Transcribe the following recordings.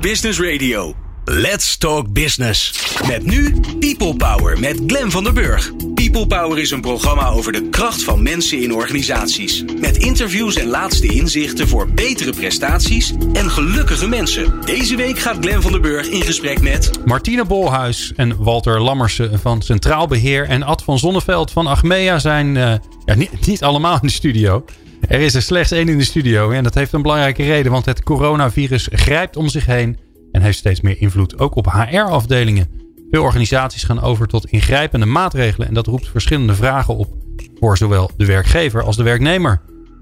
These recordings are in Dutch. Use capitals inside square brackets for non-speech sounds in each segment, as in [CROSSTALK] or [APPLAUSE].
Business Radio. Let's Talk Business. Met nu People Power met Glen van der Burg. People Power is een programma over de kracht van mensen in organisaties. Met interviews en laatste inzichten voor betere prestaties en gelukkige mensen. Deze week gaat Glen van der Burg in gesprek met... Martine Bolhuis en Walter Lammersen van Centraal Beheer... en Ad van Zonneveld van Achmea zijn uh, ja, niet allemaal in de studio... Er is er slechts één in de studio en dat heeft een belangrijke reden, want het coronavirus grijpt om zich heen en heeft steeds meer invloed ook op HR-afdelingen. Veel organisaties gaan over tot ingrijpende maatregelen en dat roept verschillende vragen op voor zowel de werkgever als de werknemer.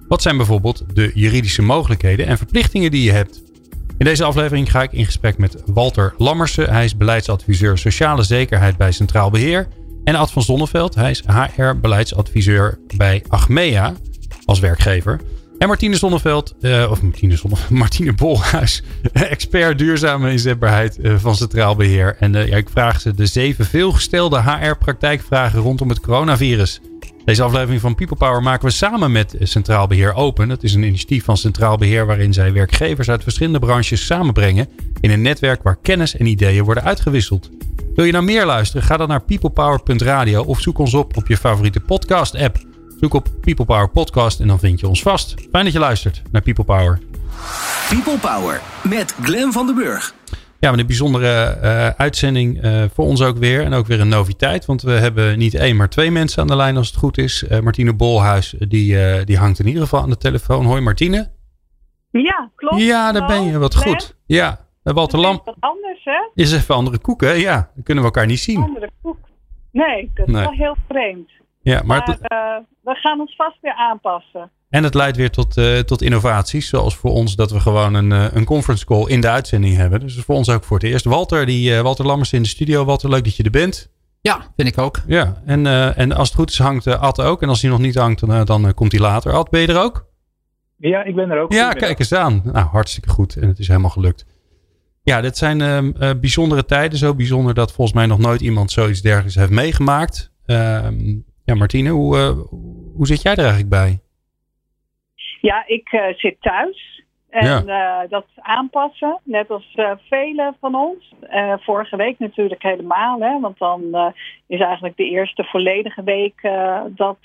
Wat zijn bijvoorbeeld de juridische mogelijkheden en verplichtingen die je hebt? In deze aflevering ga ik in gesprek met Walter Lammersen. Hij is beleidsadviseur sociale zekerheid bij Centraal Beheer. En Ad van Zonneveld, hij is HR-beleidsadviseur bij Achmea als werkgever. En Martine Zonneveld, uh, of Martine, [LAUGHS] Martine Bolhuis, [LAUGHS] expert duurzame inzetbaarheid uh, van Centraal Beheer. En uh, ja, ik vraag ze de zeven veelgestelde HR-praktijkvragen rondom het coronavirus. Deze aflevering van People Power maken we samen met Centraal Beheer Open. Het is een initiatief van Centraal Beheer waarin zij werkgevers uit verschillende branches samenbrengen in een netwerk waar kennis en ideeën worden uitgewisseld. Wil je nou meer luisteren? Ga dan naar peoplepower.radio of zoek ons op op je favoriete podcast-app. Zoek op People Power Podcast en dan vind je ons vast. Fijn dat je luistert naar People Power. People Power met Glen van den Burg. Ja, met een bijzondere uh, uitzending uh, voor ons ook weer. En ook weer een noviteit. Want we hebben niet één, maar twee mensen aan de lijn als het goed is. Uh, Martine Bolhuis, die, die hangt in ieder geval aan de telefoon. Hoi Martine. Ja, klopt. Ja, daar ben je. Wat goed. Ja, Walter Lam. Wat anders, hè? Is even andere koeken. Ja, dan kunnen we elkaar niet zien. Andere koek. Nee, dat is nee. wel heel vreemd. Ja, maar, maar het, we gaan ons vast weer aanpassen. En het leidt weer tot, uh, tot innovaties. Zoals voor ons dat we gewoon een, uh, een conference call in de uitzending hebben. Dus voor ons ook voor het eerst. Walter, die, uh, Walter Lammers in de studio. Walter, leuk dat je er bent. Ja, vind ik ook. Ja, en, en als het goed is hangt Ad ook. En als hij nog niet hangt, dan, dan komt hij later. Ad, ben je er ook? Ja, ik ben er ook. Ja, kijk eens aan. Nou, hartstikke goed. En het is helemaal gelukt. Ja, dit zijn ehm, bijzondere tijden. Zo bijzonder dat volgens mij nog nooit iemand zoiets dergelijks heeft meegemaakt. Ehm, ja, Martine, hoe, hoe zit jij er eigenlijk bij? Ja, ik uh, zit thuis. En ja. uh, dat aanpassen, net als velen van ons. vorige week natuurlijk helemaal, hè, want dan is eigenlijk de eerste volledige week dat,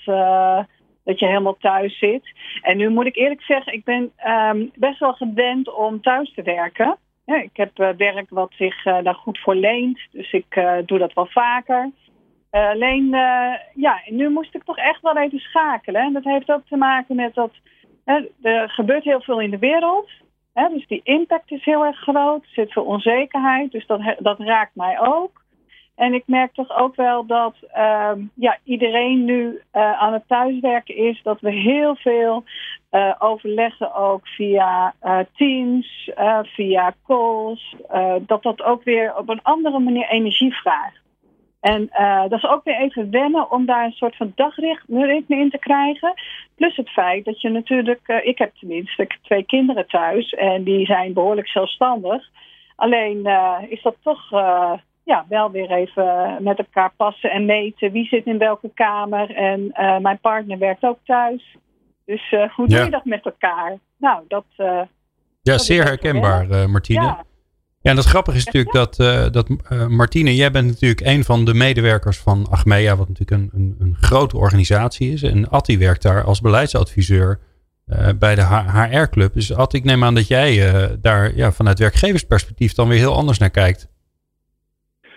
dat je helemaal thuis zit. En nu moet ik eerlijk zeggen, ik ben um, best wel gewend om thuis te werken. Ja, ik heb werk wat zich daar goed voor leent, dus ik doe dat wel vaker. Uh, alleen, uh, ja, nu moest ik toch echt wel even schakelen. En dat heeft ook te maken met dat hè, er gebeurt heel veel in de wereld. Hè, dus die impact is heel erg groot. Er zit veel onzekerheid, dus dat, dat raakt mij ook. En ik merk toch ook wel dat uh, ja, iedereen nu uh, aan het thuiswerken is. Dat we heel veel overleggen ook via Teams, via calls. dat dat ook weer op een andere manier energie vraagt. En uh, dat is ook weer even wennen om daar een soort van dagritme in te krijgen. Plus het feit dat je natuurlijk, uh, ik heb tenminste ik heb twee kinderen thuis en die zijn behoorlijk zelfstandig. Alleen uh, is dat toch ja, wel weer even met elkaar passen en meten wie zit in welke kamer. En mijn partner werkt ook thuis. Dus hoe doe Ja. je dat met elkaar? Nou, dat. Ja, dat zeer herkenbaar, eh, Martine. Ja, Ja, en het grappige is natuurlijk dat, eh, dat eh, Martine, jij bent natuurlijk een van de medewerkers van Achmea, wat natuurlijk een, een, een grote organisatie is. En Atti werkt daar als beleidsadviseur eh, bij de HR-club. Dus Atti, ik neem aan dat jij daar ja, vanuit werkgeversperspectief dan weer heel anders naar kijkt.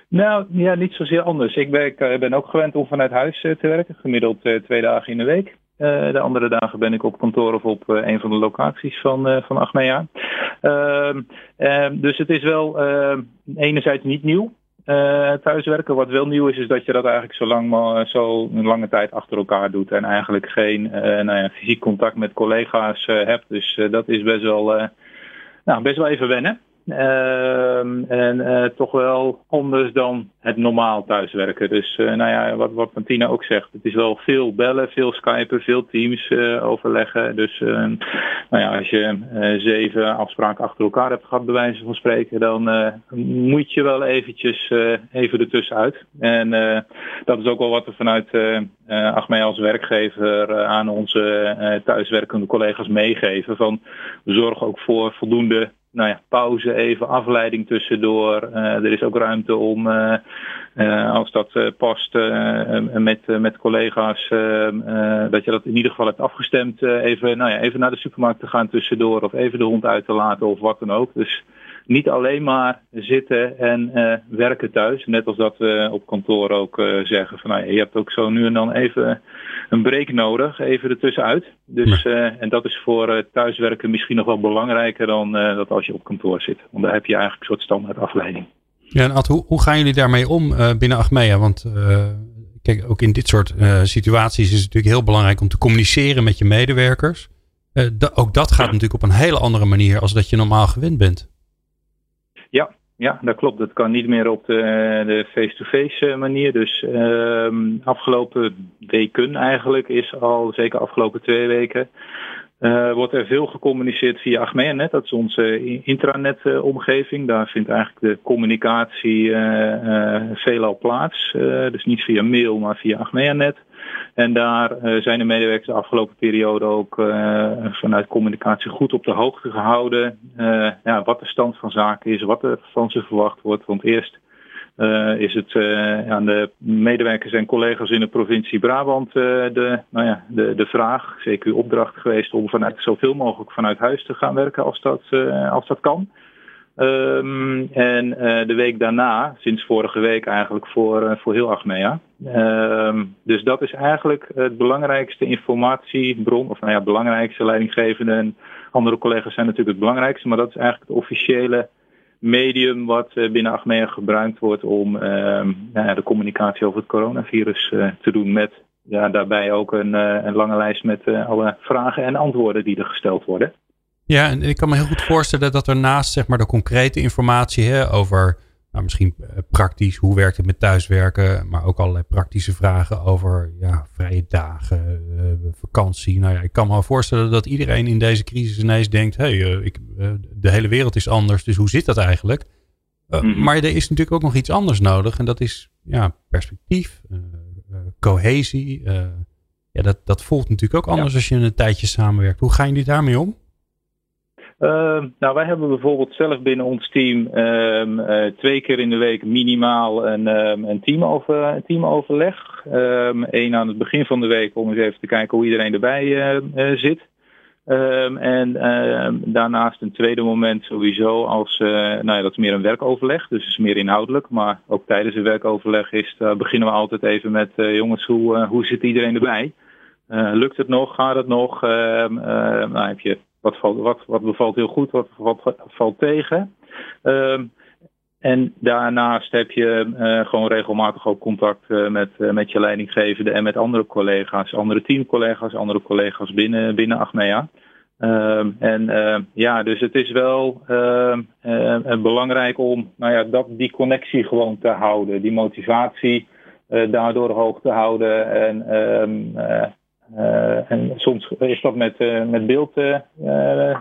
Nou, ja, niet zozeer anders. Ik ben ook gewend om vanuit huis te werken, gemiddeld twee dagen in de week. Eh, de andere dagen ben ik op kantoor of op eh, een van de locaties van, eh, van Achmea. Ehm, ehm, dus het is wel ehm, enerzijds niet nieuw. thuiswerken. Wat wel nieuw is, is dat je dat eigenlijk zo lang zo een lange tijd achter elkaar doet en eigenlijk geen nou ja, fysiek contact met collega's hebt. Dus dat is best wel, nou, best wel even wennen. Ehm, en eh, toch wel anders dan het normaal thuiswerken. Dus eh, nou ja, wat, wat Martina ook zegt, het is wel veel bellen, veel skypen, veel teams eh, overleggen. Dus nou ja, als je zeven afspraken achter elkaar hebt gehad, bij wijze van spreken, dan moet je wel eventjes even ertussenuit. En dat is ook wel wat we vanuit uh, als werkgever uh, aan onze uh, thuiswerkende collega's meegeven. Van zorg ook voor voldoende nou ja, pauze, even afleiding tussendoor. er is ook ruimte om, als dat past, met, met collega's, dat je dat in ieder geval hebt afgestemd. even, nou ja, even naar de supermarkt te gaan tussendoor of even de hond uit te laten of wat dan ook. Dus niet alleen maar zitten en werken thuis. Net als dat we op kantoor ook zeggen van nou, je hebt ook zo nu en dan even een break nodig, even ertussenuit. Dus, uh, en dat is voor thuiswerken misschien nog wel belangrijker dan dat als je op kantoor zit. Want daar heb je eigenlijk een soort standaard afleiding. Ja, en Ad, hoe, hoe gaan jullie daarmee om binnen Achmea? Want kijk, ook in dit soort situaties is het natuurlijk heel belangrijk om te communiceren met je medewerkers. ook dat gaat natuurlijk op een hele andere manier als dat je normaal gewend bent. Ja, ja, dat klopt. Dat kan niet meer op de face-to-face -face manier. Dus uh, afgelopen weken eigenlijk is al, zeker afgelopen twee weken, uh, wordt er veel gecommuniceerd via Achmea-net. Dat is onze intranet-omgeving. Daar vindt eigenlijk de communicatie uh, veelal plaats. dus niet via mail, maar via Achmea-net. En daar zijn de medewerkers de afgelopen periode ook vanuit communicatie goed op de hoogte gehouden. Ja, wat de stand van zaken is, wat er van ze verwacht wordt. Want eerst is het aan de medewerkers en collega's in de provincie Brabant de, nou ja, de, de vraag, zeker opdracht geweest om vanuit zoveel mogelijk vanuit huis te gaan werken als dat, als dat kan. Um, en de week daarna, sinds vorige week eigenlijk voor, voor heel Achmea. Um, dus dat is eigenlijk het belangrijkste informatiebron, of nou ja, belangrijkste leidinggevende en andere collega's zijn natuurlijk het belangrijkste, maar dat is eigenlijk het officiële medium wat uh, binnen Achmea gebruikt wordt om um, nou de communicatie over het coronavirus te doen met ja, daarbij ook een, een lange lijst met alle vragen en antwoorden die er gesteld worden. Ja, en ik kan me heel goed voorstellen dat er naast zeg maar, de concrete informatie hè, over nou, misschien eh, praktisch, hoe werkt het met thuiswerken, maar ook allerlei praktische vragen over ja, vrije dagen, uh, vakantie. Nou ja, ik kan me voorstellen dat iedereen in deze crisis ineens denkt, hé, hey, uh, de hele wereld is anders, dus hoe zit dat eigenlijk? Mm Maar er is natuurlijk ook nog iets anders nodig en dat is ja, perspectief, cohesie. ja, dat, dat voelt natuurlijk ook anders als je een tijdje samenwerkt. Hoe gaan jullie daarmee om? Uh, nou, wij hebben bijvoorbeeld zelf binnen ons team um, uh, twee keer in de week minimaal een, um, een, teamover, teamoverleg. Eén aan het begin van de week om eens even te kijken hoe iedereen erbij uh, zit. en daarnaast een tweede moment sowieso als, nou ja, dat is meer een werkoverleg, dus is meer inhoudelijk. Maar ook tijdens een werkoverleg is, beginnen we altijd even met jongens, hoe, hoe zit iedereen erbij? lukt het nog? Gaat het nog? nou, heb je wat, wat, wat bevalt heel goed, wat, wat valt tegen. Um, en daarnaast heb je uh, gewoon regelmatig ook contact uh, met, uh, met je leidinggevende en met andere collega's, andere teamcollega's, andere collega's binnen, binnen Achmea. Um, en ja, dus het is wel belangrijk om nou ja, dat, die connectie gewoon te houden, die motivatie daardoor hoog te houden. En en soms is dat met, uh, met beeld uh,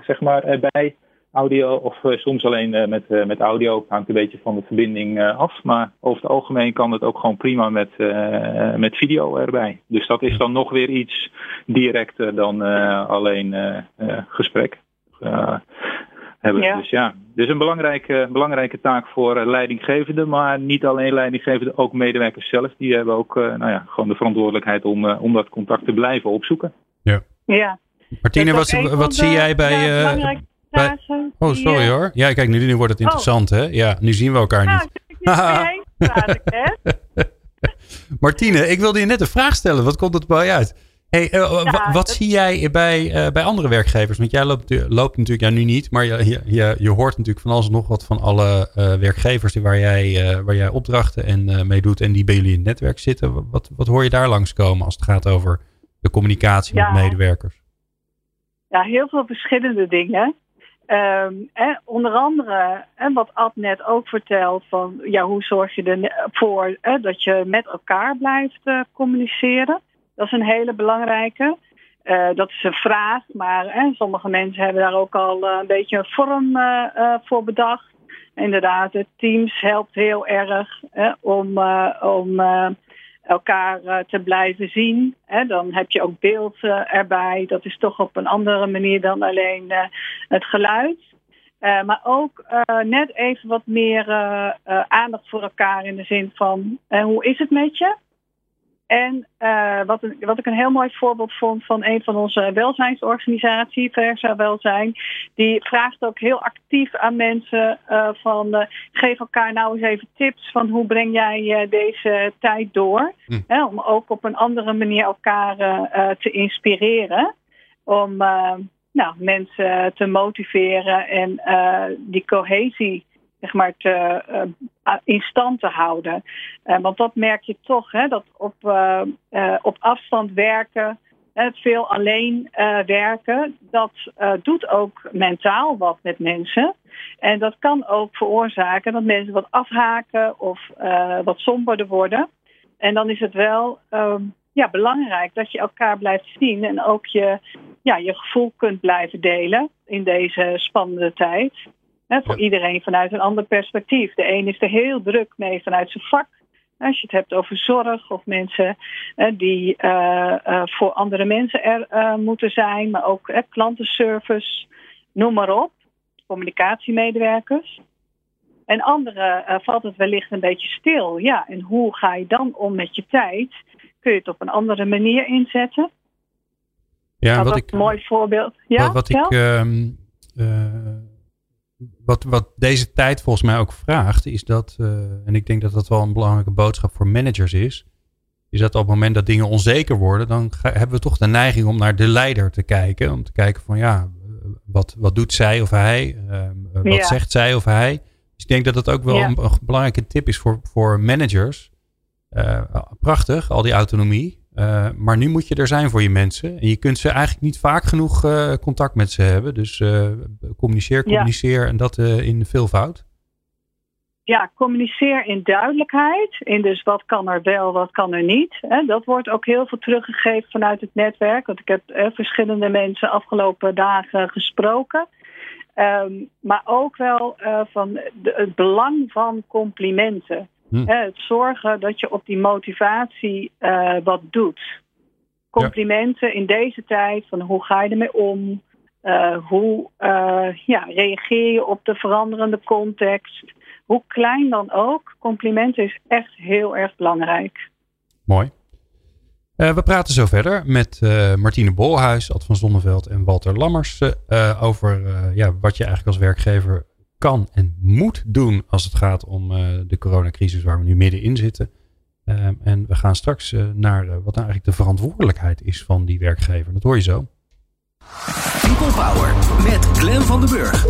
zeg maar, erbij, audio, of soms alleen met, met audio. hangt een beetje van de verbinding af. Maar over het algemeen kan het ook gewoon prima met, met video erbij. Dus dat is dan nog weer iets directer dan alleen gesprek hebben. Ja. Dus ja, dus een belangrijke, belangrijke taak voor uh, leidinggevenden, maar niet alleen leidinggevenden, ook medewerkers zelf. Die hebben ook uh, nou ja, gewoon de verantwoordelijkheid om, uh, om dat contact te blijven opzoeken. Ja. ja. Martine, wat, wat zie jij bij... Ja, bij... Oh, sorry hoor. Ja, kijk, nu, nu wordt het oh. interessant, oh. hè? Ja, nu zien we elkaar nou, niet. [LAUGHS] Martine, ik wilde je net een vraag stellen. Wat komt het bij je uit? Hey, uh, wat zie jij bij, uh, bij andere werkgevers? Want jij loopt, loopt natuurlijk, ja nu niet, maar je, je, je hoort natuurlijk van alles nog wat van alle uh, werkgevers waar jij, waar jij opdrachten en mee doet en die bij jullie in het netwerk zitten. Wat, wat hoor je daar langskomen als het gaat over de communicatie ja. met medewerkers? Ja, heel veel verschillende dingen. Um, eh, onder andere, en wat Ad net ook vertelt, van ja, hoe zorg je ervoor eh, dat je met elkaar blijft communiceren. Dat is een hele belangrijke. Uh, dat is een vraag, maar hè, sommige mensen hebben daar ook al uh, een beetje een vorm uh, voor bedacht. Inderdaad, het Teams helpt heel erg om, om elkaar te blijven zien. Hè. Dan heb je ook beeld erbij. Dat is toch op een andere manier dan alleen het geluid. maar ook net even wat meer aandacht voor elkaar in de zin van hoe is het met je? En uh, wat, wat, ik een heel mooi voorbeeld vond van een van onze welzijnsorganisaties, Versa Welzijn, die vraagt ook heel actief aan mensen uh, van uh, geef elkaar nou eens even tips van hoe breng jij deze tijd door. Hm. Hè, om ook op een andere manier elkaar te inspireren. Om nou, mensen te motiveren en die cohesie zeg maar, te, uh, in stand te houden. Uh, want dat merk je toch, hè, dat op, op afstand werken, veel alleen werken, dat doet ook mentaal wat met mensen. En dat kan ook veroorzaken dat mensen wat afhaken of wat somberder worden. En dan is het wel ehm, ja, belangrijk dat je elkaar blijft zien en ook je, ja, je gevoel kunt blijven delen in deze spannende tijd voor iedereen vanuit een ander perspectief. De een is er heel druk mee vanuit zijn vak. Als je het hebt over zorg of mensen die uh, uh, voor andere mensen er uh, moeten zijn, maar ook klantenservice, noem maar op, communicatiemedewerkers. En anderen valt het wellicht een beetje stil. Ja, en hoe ga je dan om met je tijd? Kun je het op een andere manier inzetten? Ja, nou, wat ik, een mooi voorbeeld. Ja, wat, wat ik wat, wat deze tijd volgens mij ook vraagt, is dat, uh, en ik denk dat dat wel een belangrijke boodschap voor managers is, is dat op het moment dat dingen onzeker worden, dan hebben we toch de neiging om naar de leider te kijken. Om te kijken van ja, wat, wat doet zij of hij? Uh, wat zegt zij of hij? Dus ik denk dat dat ook wel een, een, belangrijke tip is voor, voor managers. Uh, prachtig, al die autonomie. Uh, maar nu moet je er zijn voor je mensen. En je kunt ze eigenlijk niet vaak genoeg uh, contact met ze hebben. Dus uh, communiceer, communiceer en dat in veelvoud. Ja, communiceer in duidelijkheid. In dus wat kan er wel, wat kan er niet. Hè? Dat wordt ook heel veel teruggegeven vanuit het netwerk. Want ik heb verschillende mensen afgelopen dagen gesproken. Um, maar ook wel van de, het belang van complimenten. Hm. het zorgen dat je op die motivatie uh, wat doet. Complimenten in deze tijd van hoe ga je ermee om? Uh, hoe uh, ja, reageer je op de veranderende context? Hoe klein dan ook, complimenten is echt heel erg belangrijk. Mooi. we praten zo verder met Martine Bolhuis, Ad van Zonneveld en Walter Lammers over ja, wat je eigenlijk als werkgever kan en moet doen als het gaat om uh, de coronacrisis waar we nu middenin zitten. Uh, en we gaan straks uh, naar wat nou eigenlijk de verantwoordelijkheid is van die werkgever. Dat hoor je zo. People Power met Glen van den Burg.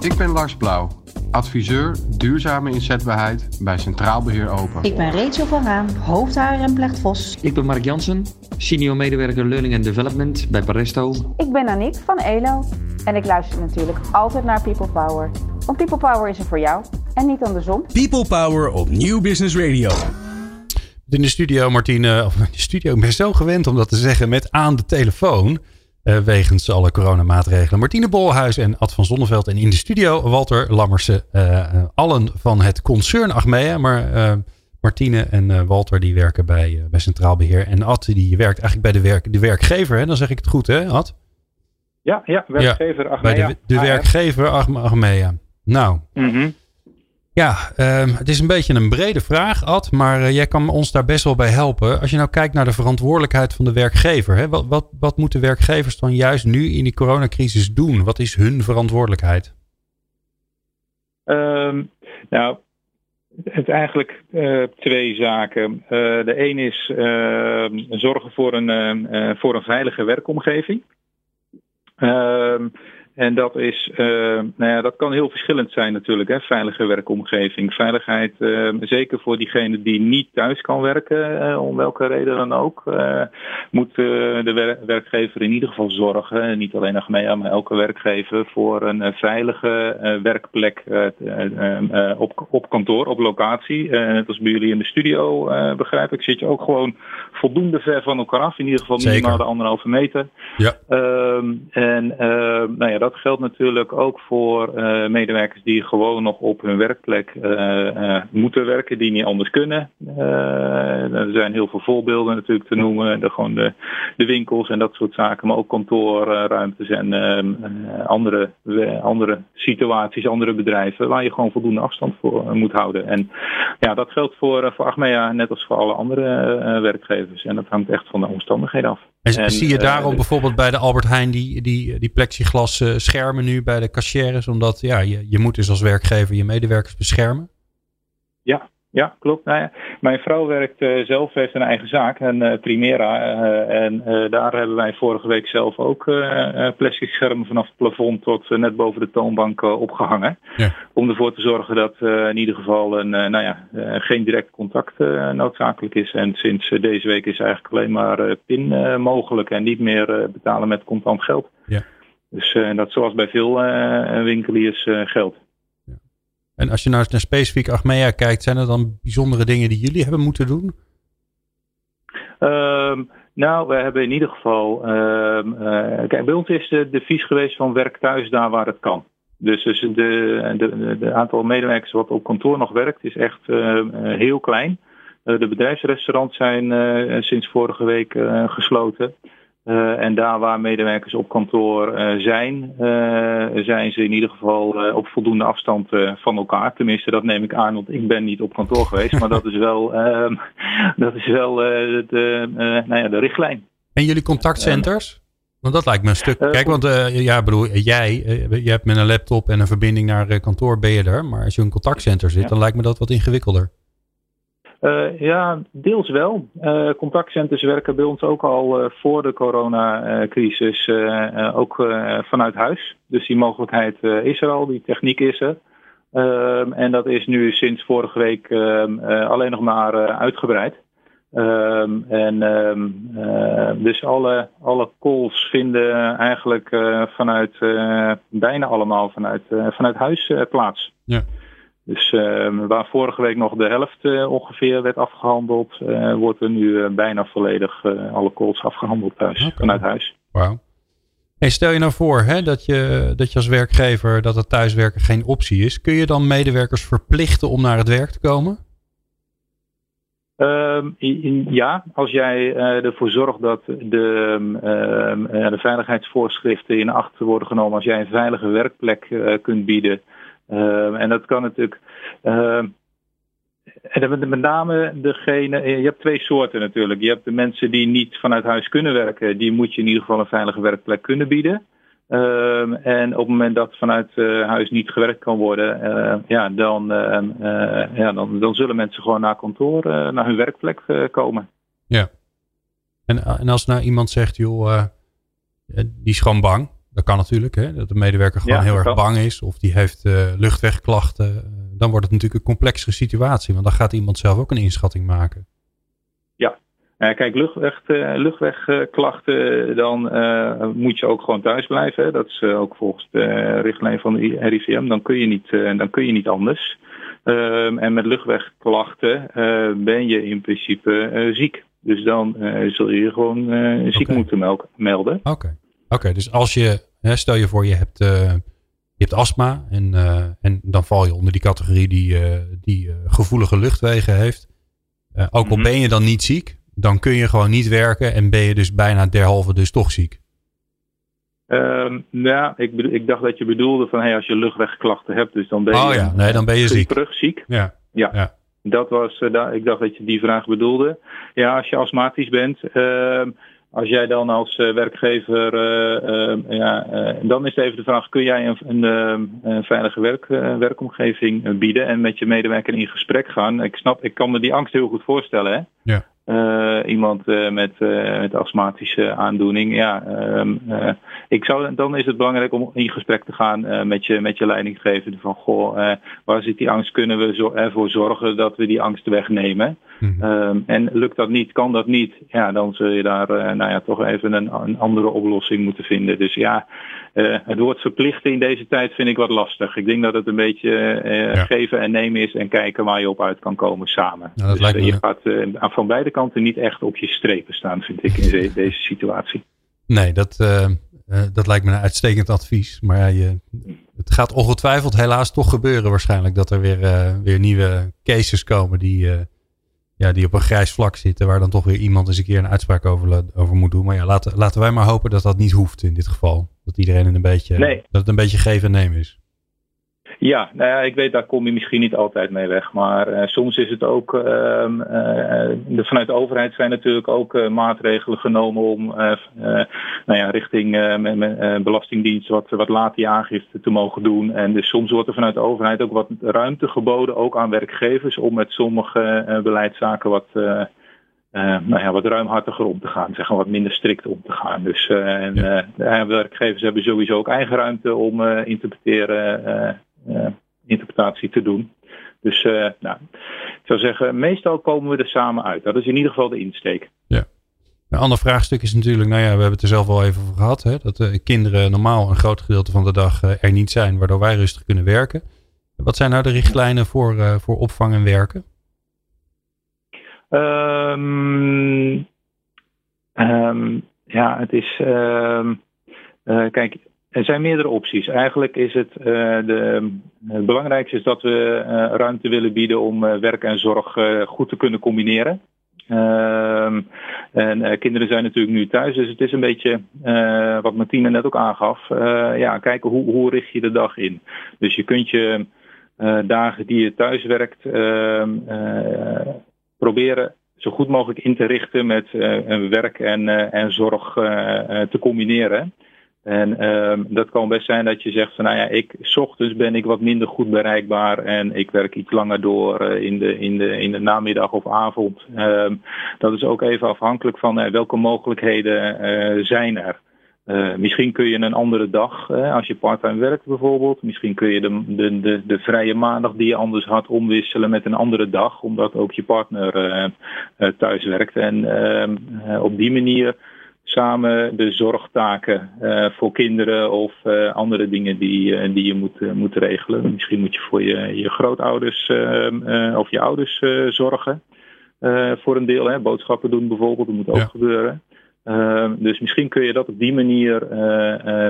Ik ben Lars Blauw, adviseur duurzame inzetbaarheid bij Centraal Beheer Open. Ik ben Rachel van Raam, hoofdhaar en Plechtvos. Ik ben Mark Jansen, senior medewerker Learning and Development bij Paresto. Ik ben Aniek van ELO en ik luister natuurlijk altijd naar People Power. Want People Power is er voor jou en niet andersom. People Power op Nieuw Business Radio. In de studio, Martine, of in de studio, ik ben zo gewend om dat te zeggen, met aan de telefoon. Uh, wegens alle coronamaatregelen. Martine Bolhuis en Ad van Zonneveld. En in de studio Walter Lammersen. Uh, allen van het concern Achmea. Maar uh, Martine en Walter die werken bij, bij Centraal Beheer. En Ad die werkt eigenlijk bij de, werk, de werkgever. Hè? Dan zeg ik het goed hè Ad? Ja, ja werkgever Achmea. Bij de, de werkgever Achmea. Nou, mm ja, um, het is een beetje een brede vraag, Ad, maar uh, jij kan ons daar best wel bij helpen. Als je nou kijkt naar de verantwoordelijkheid van de werkgever, hè, wat, wat, wat moeten werkgevers dan juist nu in die coronacrisis doen? Wat is hun verantwoordelijkheid? Um, nou, het eigenlijk uh, twee zaken. Uh, de een is ehm, zorgen voor een, voor een veilige werkomgeving. Ehm en dat, is, uh, nou ja, dat kan heel verschillend zijn natuurlijk. Hè? Veilige werkomgeving. Veiligheid, uh, zeker voor diegene die niet thuis kan werken, uh, om welke reden dan ook, moet de wer werkgever in ieder geval zorgen, niet alleen Achmea, maar elke werkgever, voor een veilige werkplek op, op kantoor, op locatie. net als bij jullie in de studio, begrijp ik, zit je ook gewoon voldoende ver van elkaar af. In ieder geval minimaal de anderhalve meter. Ja. Ehm, en nou ja, dat geldt natuurlijk ook voor medewerkers die gewoon nog op hun werkplek moeten werken, die niet anders kunnen. er zijn heel veel voorbeelden natuurlijk te noemen. De, gewoon de, de winkels en dat soort zaken, maar ook kantoorruimtes en ehm, andere, andere situaties, andere bedrijven waar je gewoon voldoende afstand voor moet houden. En ja, dat geldt voor, voor Achmea net als voor alle andere werkgevers. En dat hangt echt van de omstandigheden af. En, zie je daarom bijvoorbeeld bij de Albert Heijn die, die, die plexiglas schermen nu bij de cashiers? Omdat ja, je, je moet dus als werkgever je medewerkers beschermen? Ja, ja, klopt. Nou ja, mijn vrouw werkt uh, zelf, heeft een eigen zaak, een uh, Primera. Uh, en daar hebben wij vorige week zelf ook plastic schermen vanaf het plafond tot net boven de toonbank opgehangen. Ja. Om ervoor te zorgen dat in ieder geval een, nou ja, geen direct contact noodzakelijk is. En sinds deze week is eigenlijk alleen maar PIN mogelijk en niet meer betalen met contant geld. Ja. Dus dat zoals bij veel winkeliers geldt. En als je nou naar specifiek Achmea kijkt, zijn er dan bijzondere dingen die jullie hebben moeten doen? Um, nou, we hebben in ieder geval. Um, uh, kijk, bij ons is de devies geweest van werk thuis daar waar het kan. Dus, dus de, de, de, aantal medewerkers wat op kantoor nog werkt is echt uh, heel klein. Uh, de bedrijfsrestaurants zijn sinds vorige week gesloten. Uh, en daar waar medewerkers op kantoor uh, zijn, uh, zijn ze in ieder geval op voldoende afstand van elkaar. Tenminste, dat neem ik aan, want ik ben niet op kantoor geweest. maar dat is wel, [LAUGHS] ehm, dat is wel de, nou ja, de richtlijn. En jullie contactcenters? Want dat lijkt me een stuk. Kijk, want ja, bedoel, jij, je hebt met een laptop en een verbinding naar kantoor ben je er. Maar als je in een contactcenter zit, dan lijkt me dat wat ingewikkelder. Uh, ja, deels wel. Uh, contactcenters werken bij ons ook al uh, voor de coronacrisis ook vanuit huis. Dus die mogelijkheid is er al, die techniek is er. Ehm, en dat is nu sinds vorige week ehm, alleen nog maar uitgebreid. Um, en dus alle, alle calls vinden eigenlijk vanuit, bijna allemaal vanuit, vanuit huis plaats. Ja. Dus uh, waar vorige week nog de helft uh, ongeveer werd afgehandeld, uh, wordt er nu bijna volledig alle calls afgehandeld thuis, vanuit huis. Wauw. Hey, stel je nou voor hè, dat, je, dat je als werkgever dat het thuiswerken geen optie is. Kun je dan medewerkers verplichten om naar het werk te komen? Ehm, ja, als jij ervoor zorgt dat de, ehm, de veiligheidsvoorschriften in acht worden genomen, als jij een veilige werkplek kunt bieden, Ehm, en dat kan natuurlijk. Uh, en met name degene, eh, je hebt twee soorten natuurlijk. Je hebt de mensen die niet vanuit huis kunnen werken, die moet je in ieder geval een veilige werkplek kunnen bieden. Uh, en op het moment dat vanuit uh, huis niet gewerkt kan worden, ja, dan, ja, dan, dan zullen mensen gewoon naar kantoor, naar hun werkplek komen. Ja. En, en als nou iemand zegt, joh, die is gewoon bang. Dat kan natuurlijk, hè? dat de medewerker gewoon heel erg bang is of die heeft uh, luchtwegklachten. Eh, dan wordt het natuurlijk een complexere situatie, want dan gaat iemand zelf ook een inschatting maken. Ja, uh, kijk, luchtweg, luchtwegklachten, dan moet je ook gewoon thuis blijven. Hè? Dat is ook volgens de richtlijn van de RIVM. Dan kun je niet, dan kun je niet anders. Ehm, en met luchtwegklachten ben je in principe ziek. Dus dan zul je je gewoon ziek moeten melden. Oké. Oké, dus als je, hè, stel je voor je hebt, uh, je hebt astma en, uh, en dan val je onder die categorie die, uh, die gevoelige luchtwegen heeft. ook al mhm. ben je dan niet ziek, dan kun je gewoon niet werken en ben je dus bijna derhalve dus toch ziek. Um, ja, ik, ik dacht dat je bedoelde van hey, als je luchtwegklachten hebt, dus dan ben je, oh, ja. nee, dan ben je ziek. terug ziek. Ja. ja. ja. Dat was, ik dacht dat je die vraag bedoelde. Ja, als je astmatisch bent, uh, als jij dan als uh, werkgever, uh, uh, ja, dan is even de vraag, kun jij een, een, een veilige werk, werkomgeving bieden en met je medewerker in gesprek gaan? Ik snap, ik kan me die angst heel goed voorstellen. Hè? Ja. Uh, iemand uh, met, uh, met astmatische aandoening. Ja, um, ik zou, dan is het belangrijk om in gesprek te gaan met, je, met je leidinggevende. Van goh, waar zit die angst? Kunnen we zo, ervoor zorgen dat we die angst wegnemen? Mm -hmm. en lukt dat niet, kan dat niet, ja, dan zul je daar nou ja, toch even een, een andere oplossing moeten vinden. Dus ja, het woord verplichten in deze tijd vind ik wat lastig. Ik denk dat het een beetje ja. geven en nemen is en kijken waar je op uit kan komen samen. Ja, dus je gaat van beide kanten niet echt op je strepen staan, vind ik, in deze situatie. Nee, dat, uh, dat lijkt me een uitstekend advies. Maar ja, je, het gaat ongetwijfeld helaas toch gebeuren waarschijnlijk. Dat er weer, weer nieuwe cases komen die, ja, die op een grijs vlak zitten. Waar dan toch weer iemand eens een keer een uitspraak over, over moet doen. Maar ja, laten, laten wij maar hopen dat dat niet hoeft in dit geval. Dat iedereen een beetje, dat het een beetje geven en nemen is. Ja, nou ja, ik weet, daar kom je misschien niet altijd mee weg. Maar uh, soms is het ook, uh, de, vanuit de overheid zijn natuurlijk ook uh, maatregelen genomen om nou ja, richting Belastingdienst wat, wat laat die aangifte te mogen doen. En dus soms wordt er vanuit de overheid ook wat ruimte geboden, ook aan werkgevers, om met sommige beleidszaken wat... nou ja, wat ruimhartiger om te gaan, zeg maar wat minder strikt om te gaan. Dus en, werkgevers hebben sowieso ook eigen ruimte om uh, interpreteren uh, interpretatie te doen. Dus uh, nou, ik zou zeggen, meestal komen we er samen uit. Dat is in ieder geval de insteek. Ja. Een ander vraagstuk is natuurlijk, nou ja, we hebben het er zelf al even over gehad. Hè, dat uh, kinderen normaal een groot gedeelte van de dag er niet zijn, waardoor wij rustig kunnen werken. Wat zijn nou de richtlijnen voor, voor opvang en werken? Um, um, ja, het is. Um, kijk, er zijn meerdere opties. Eigenlijk is het, uh, de, het belangrijkste is dat we uh, ruimte willen bieden om uh, werk en zorg goed te kunnen combineren. Ehm, en kinderen zijn natuurlijk nu thuis, dus het is een beetje wat Martine net ook aangaf. ja, kijken hoe, hoe richt je de dag in. Dus je kunt je dagen die je thuis werkt ehm, proberen zo goed mogelijk in te richten met werk en, en zorg te combineren. En uh, dat kan best zijn dat je zegt van nou ja, ik, s ochtends ben ik wat minder goed bereikbaar en ik werk iets langer door uh, in, de, in, de, in de namiddag of avond. Uh, dat is ook even afhankelijk van uh, welke mogelijkheden uh, zijn er. Misschien kun je een andere dag, als je parttime werkt bijvoorbeeld. Misschien kun je de, de, de, de, vrije maandag die je anders had omwisselen met een andere dag, omdat ook je partner thuis werkt. En ehm, op die manier samen de zorgtaken uh, voor kinderen of uh, andere dingen die, uh, die je moet, moet regelen. Misschien moet je voor je, je grootouders of je ouders zorgen. voor een deel, hè. boodschappen doen bijvoorbeeld, dat moet ook ja. gebeuren. dus misschien kun je dat op die manier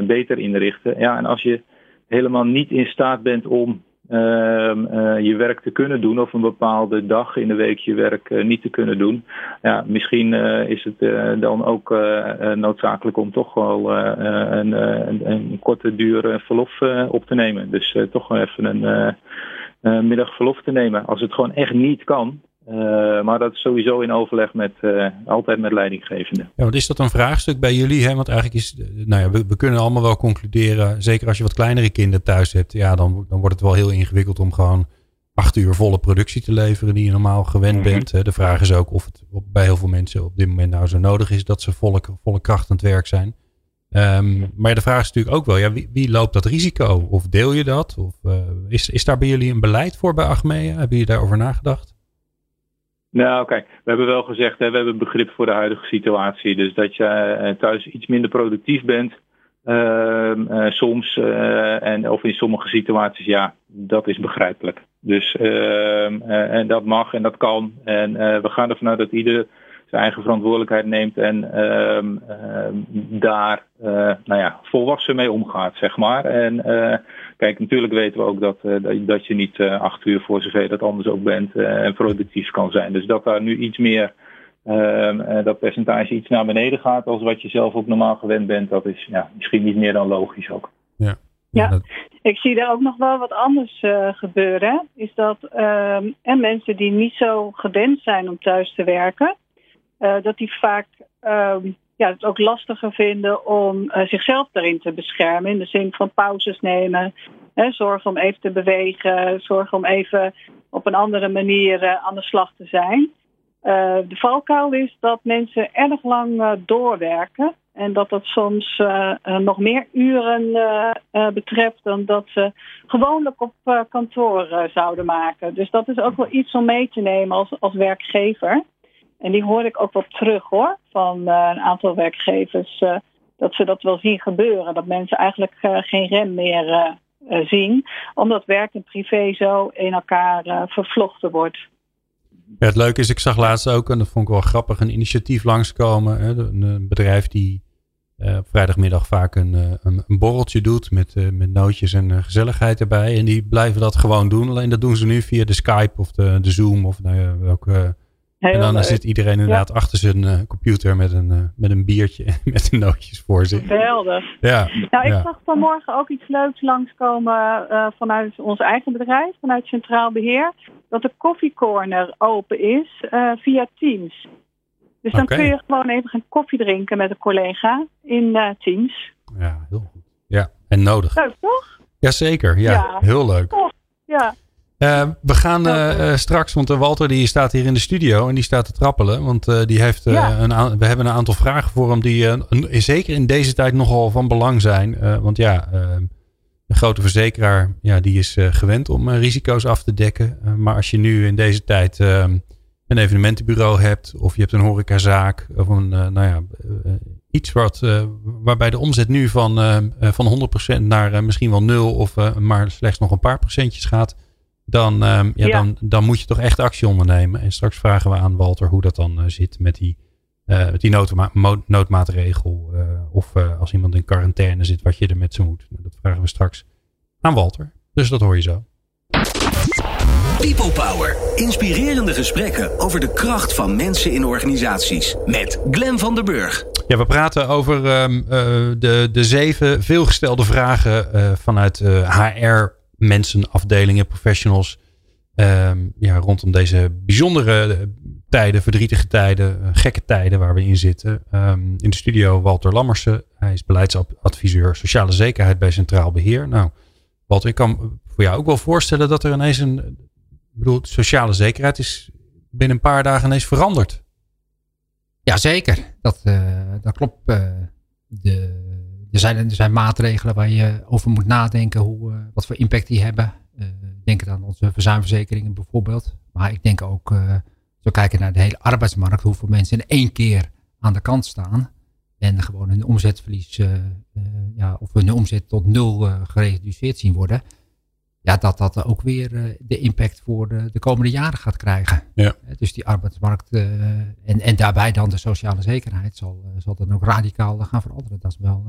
beter inrichten. Ja, en als je helemaal niet in staat bent om Ehm, eh, je werk te kunnen doen of een bepaalde dag in de week je werk uh, niet te kunnen doen. Ja, misschien uh, is het dan ook noodzakelijk om toch wel een, een, een, korte duur verlof op te nemen. Dus toch even een middag verlof te nemen. Als het gewoon echt niet kan, uh, maar dat is sowieso in overleg met, uh, altijd met leidinggevende. Ja, wat is dat een vraagstuk bij jullie? Hè? Want eigenlijk is, nou ja, we, we, kunnen allemaal wel concluderen, zeker als je wat kleinere kinderen thuis hebt, ja, dan, dan wordt het wel heel ingewikkeld om gewoon acht uur volle productie te leveren die je normaal gewend mm -hmm. bent. Hè? De vraag is ook of het bij heel veel mensen op dit moment nou zo nodig is dat ze volle, volle kracht aan het werk zijn. Um, maar de vraag is natuurlijk ook wel, ja, wie, wie loopt dat risico? Of deel je dat? Of uh, is, is daar bij jullie een beleid voor bij Achmea? Hebben jullie daarover nagedacht? Nou, kijk, we hebben wel gezegd, hè, we hebben begrip voor de huidige situatie. Dus dat je uh, thuis iets minder productief bent, uh, soms, en, of in sommige situaties, ja, dat is begrijpelijk. Dus, ehm, en dat mag en dat kan. En we gaan ervan uit dat ieder zijn eigen verantwoordelijkheid neemt en ehm, daar nou ja, volwassen mee omgaat, zeg maar. En Kijk, natuurlijk weten we ook dat, uh, dat je niet uh, acht uur voor zover dat anders ook bent uh, en productief kan zijn. Dus dat daar nu iets meer, ehm, dat percentage iets naar beneden gaat als wat je zelf ook normaal gewend bent, dat is ja, misschien niet meer dan logisch ook. Ja. Ja, ik zie daar ook nog wel wat anders gebeuren. Is dat ehm, en mensen die niet zo gewend zijn om thuis te werken, dat die vaak ehm, ja, het ook lastiger vinden om uh, zichzelf daarin te beschermen. In de zin van pauzes nemen, hè, zorgen om even te bewegen, zorgen om even op een andere manier uh, aan de slag te zijn. Uh, de valkuil is dat mensen erg lang doorwerken. En dat dat soms nog meer uren betreft dan dat ze gewoonlijk op kantoor zouden maken. Dus dat is ook wel iets om mee te nemen als, als werkgever. En die hoor ik ook wel terug hoor, van uh, een aantal werkgevers. Uh, dat ze dat wel zien gebeuren. Dat mensen eigenlijk uh, geen rem meer zien. Omdat werk en privé zo in elkaar vervlochten wordt. Het leuke is, ik zag laatst ook, en dat vond ik wel grappig, een initiatief langskomen. Hè, een bedrijf die eh, op vrijdagmiddag vaak een, eh, een, borreltje doet met, met nootjes en gezelligheid erbij. En die blijven dat gewoon doen. Alleen dat doen ze nu via de Skype of de, de Zoom of nou welke. En dan zit iedereen inderdaad achter zijn computer met een, met een biertje [LAUGHS] en met de nootjes voor zich. Geweldig. Ja. Nou, ik zag vanmorgen ook iets leuks langskomen vanuit ons eigen bedrijf, vanuit Centraal Beheer. Dat de koffiecorner open is via Teams. Dus dan kun je gewoon even een koffie drinken met een collega in Teams. Ja, heel goed. Ja, en nodig. Leuk, toch? Jazeker, ja, ja. heel leuk. Toch, ja. Uh, we gaan uh, straks, want Walter die staat hier in de studio en die staat te trappelen. Want die heeft, ja. een we hebben een aantal vragen voor hem die zeker in deze tijd nogal van belang zijn. want ja, een grote verzekeraar ja, die is gewend om risico's af te dekken. maar als je nu in deze tijd ehm, een evenementenbureau hebt, of je hebt een horecazaak, of een, nou ja, iets wat, waarbij de omzet nu van, van 100% naar misschien wel nul, of maar slechts nog een paar procentjes gaat, dan, ja, ja, Dan, dan moet je toch echt actie ondernemen. En straks vragen we aan Walter hoe dat dan zit met die, met die noodma noodmaatregel, of als iemand in quarantaine zit, wat je er met ze moet. Nou, dat vragen we straks aan Walter. Dus dat hoor je zo. People Power. Inspirerende gesprekken over de kracht van mensen in organisaties. Met Glen van der Burg. Ja, we praten over uh, de, de zeven veelgestelde vragen uh, vanuit HR, eh, mensen, afdelingen, professionals. Ehm, ja, rondom deze bijzondere tijden, verdrietige tijden, gekke tijden waar we in zitten. Um, in de studio Walter Lammersen. Hij is beleidsadviseur sociale zekerheid bij Centraal Beheer. Nou, Walter, ik kan voor jou ook wel voorstellen dat er ineens een ik bedoel, sociale zekerheid is binnen een paar dagen ineens veranderd. Jazeker, dat, uh, dat klopt. De, er, zijn, er zijn maatregelen waar je over moet nadenken hoe, uh, wat voor impact die hebben. denk aan onze verzuimverzekeringen bijvoorbeeld. Maar ik denk ook, zo kijken naar de hele arbeidsmarkt, hoeveel mensen in één keer aan de kant staan. En gewoon hun omzetverlies, ja, of hun omzet tot nul gereduceerd zien worden ja, dat dat ook weer uh, de impact voor de, de, komende jaren gaat krijgen. Ja. dus die arbeidsmarkt uh, en, en daarbij dan de sociale zekerheid zal, zal dan ook radicaal gaan veranderen. Dat is wel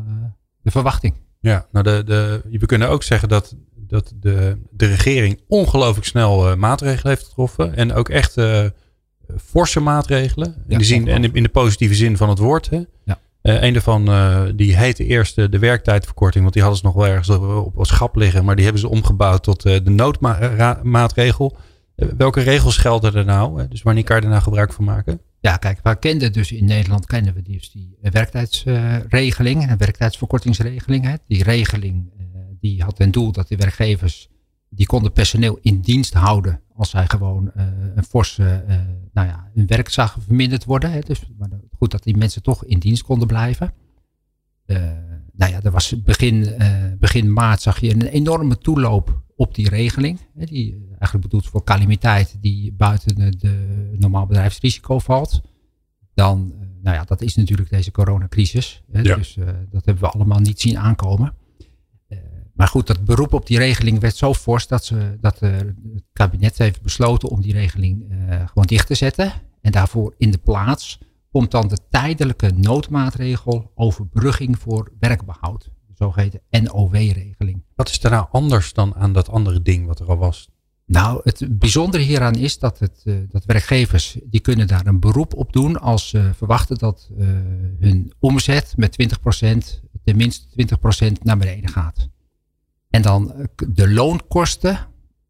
de verwachting. Ja, nou de, de, we kunnen ook zeggen dat, dat de, de regering ongelooflijk snel maatregelen heeft getroffen. En ook echt forse maatregelen. In, ja, de zin, en in de positieve zin van het woord. Hè? Ja. Uh, een daarvan uh, die heette eerst de werktijdverkorting, want die hadden ze nog wel ergens op, schap liggen, maar die hebben ze omgebouwd tot de noodmaatregel. welke regels gelden er nou? dus wanneer kan je er nou gebruik van maken? Ja, kijk, we kenden dus in Nederland kennen we dus die werktijdsregeling, een werktijdsverkortingsregeling. Hè. Die regeling die had ten doel dat de werkgevers die konden personeel in dienst houden als zij gewoon een forse, nou ja, hun werk zagen verminderd worden. Hè. Dus, maar goed dat die mensen toch in dienst konden blijven. Uh, nou ja, er was begin, begin maart zag je een enorme toeloop op die regeling. Hè, die eigenlijk bedoeld voor calamiteit die buiten de, de normaal bedrijfsrisico valt. Dan, nou ja, dat is natuurlijk deze coronacrisis. Hè, ja. Dus dat hebben we allemaal niet zien aankomen. Maar goed, dat beroep op die regeling werd zo fors dat, ze, dat het kabinet heeft besloten om die regeling gewoon dicht te zetten. En daarvoor in de plaats komt dan de tijdelijke noodmaatregel overbrugging voor werkbehoud. De zogeheten NOW-regeling. Wat is er nou anders dan aan dat andere ding wat er al was? Nou, het bijzondere hieraan is dat, het, uh, dat werkgevers die kunnen daar een beroep op doen als ze verwachten dat uh, hun omzet met 20%, tenminste 20% naar beneden gaat. En dan uh, de loonkosten,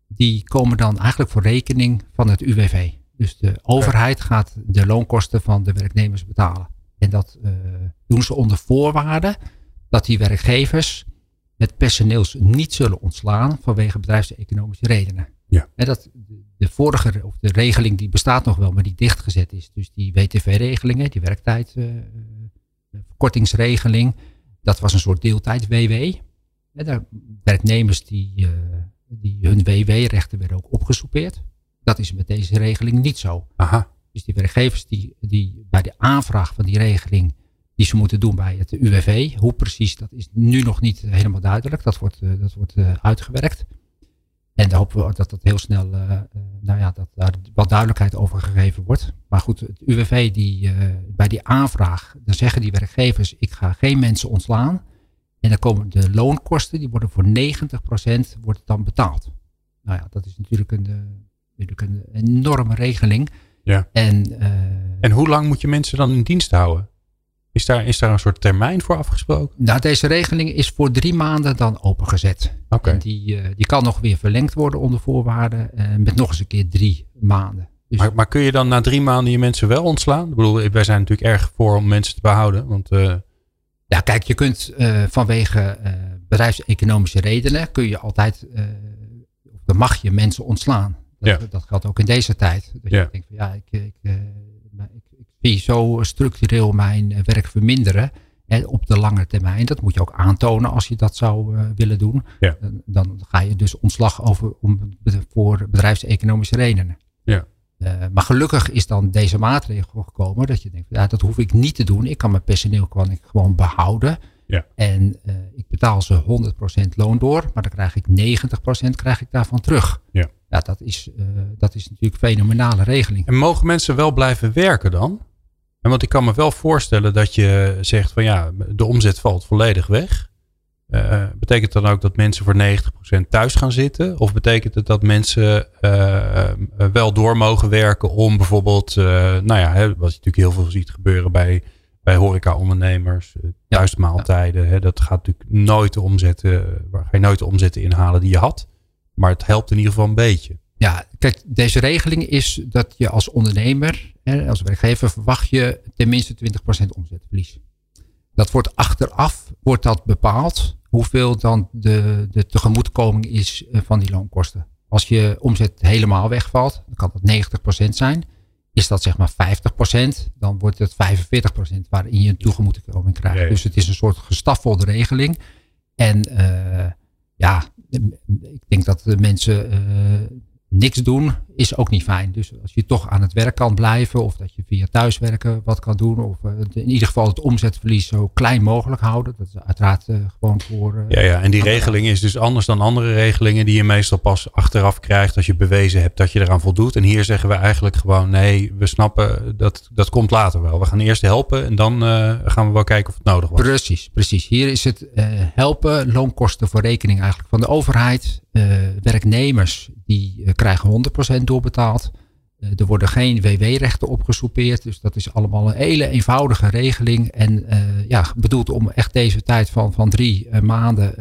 die komen dan eigenlijk voor rekening van het UWV. Dus de overheid gaat de loonkosten van de werknemers betalen. En dat uh, doen ze onder voorwaarde dat die werkgevers het personeels niet zullen ontslaan vanwege bedrijfseconomische redenen. Ja. En dat, de vorige, of de regeling die bestaat nog wel, maar die dichtgezet is. Dus die WTV-regelingen, die werktijdverkortingsregeling, uh, dat was een soort deeltijd-WW. En werknemers die, uh, die hun WW-rechten werden ook opgesoupeerd. Dat is met deze regeling niet zo. Aha. Dus die werkgevers die, die bij de aanvraag van die regeling die ze moeten doen bij het UWV. Hoe precies, dat is nu nog niet helemaal duidelijk. Dat wordt, eh, dat wordt uh, uitgewerkt. En dan hopen we dat dat heel snel nou ja, dat daar wat duidelijkheid over gegeven wordt. Maar goed, het UWV die, bij die aanvraag, dan zeggen die werkgevers, ik ga geen mensen ontslaan. En dan komen de loonkosten, die worden voor 90% wordt dan betaald. Nou ja, dat is natuurlijk een, natuurlijk een enorme regeling. Ja. En, en hoe lang moet je mensen dan in dienst houden? Is daar, is daar een soort termijn voor afgesproken? Nou, deze regeling is voor drie maanden dan opengezet. Oké. En die, uh, die kan nog weer verlengd worden onder voorwaarden. Uh, met nog eens een keer drie maanden. Dus maar, maar, kun je dan na drie maanden je mensen wel ontslaan? Ik bedoel, wij zijn natuurlijk erg voor om mensen te behouden. Want. Ja, kijk, je kunt vanwege bedrijfseconomische redenen kun je altijd, dan mag je mensen ontslaan. Dat, ja. dat geldt ook in deze tijd. Dat ja. je denkt van ja, ik, ik zie zo structureel mijn eh, werk verminderen op de lange termijn. Dat moet je ook aantonen als je dat zou uh, willen doen. Ja. Dan ga je dus ontslag over om, voor bedrijfseconomische redenen. Uh, maar gelukkig is dan deze maatregel gekomen dat je denkt, ja, dat hoef ik niet te doen. Ik kan mijn personeel kan ik gewoon behouden. Ja. En uh, ik betaal ze 100% loon door, maar dan krijg ik 90% krijg ik daarvan terug. Ja. Ja, dat is, dat is natuurlijk een fenomenale regeling. En mogen mensen wel blijven werken dan? En want ik kan me wel voorstellen dat je zegt van ja, de omzet valt volledig weg. Uh, betekent dan ook dat mensen voor 90% thuis gaan zitten? Of betekent het dat mensen uh, wel door mogen werken om bijvoorbeeld, uh, nou ja, hè, wat je natuurlijk heel veel ziet gebeuren bij, bij horeca-ondernemers, thuismaaltijden. Ja. Hè, dat gaat natuurlijk nooit de omzetten, waar ga je nooit de omzetten inhalen die je had. Maar het helpt in ieder geval een beetje. Ja, kijk, deze regeling is dat je als ondernemer, als werkgever, verwacht je tenminste 20% omzetverlies. Dat wordt achteraf wordt dat bepaald hoeveel dan de, de tegemoetkoming is eh, van die loonkosten. Als je omzet helemaal wegvalt, dan kan dat 90% zijn. Is dat zeg maar 50%, dan wordt het 45% waarin je een tegemoetkoming krijgt. Ja, ja. Dus het is een soort gestaffelde regeling. En uh, ja, ik denk dat de mensen uh, niks doen is ook niet fijn. Dus als je toch aan het werk kan blijven of dat je via thuiswerken wat kan doen of uh, in ieder geval het omzetverlies zo klein mogelijk houden. Dat is uiteraard uh, gewoon voor... Uh, ja, ja, en die regeling is dus anders dan andere regelingen die je meestal pas achteraf krijgt als je bewezen hebt dat je eraan voldoet. En hier zeggen we eigenlijk gewoon nee, we snappen dat dat komt later wel. We gaan eerst helpen en dan gaan we wel kijken of het nodig was. Precies, precies. Hier is het helpen, loonkosten voor rekening eigenlijk van de overheid. werknemers die krijgen 100% doorbetaald. Uh, er worden geen WW-rechten opgesoupeerd. Dus dat is allemaal een hele eenvoudige regeling. En uh, ja, bedoeld om echt deze tijd van, van drie uh, maanden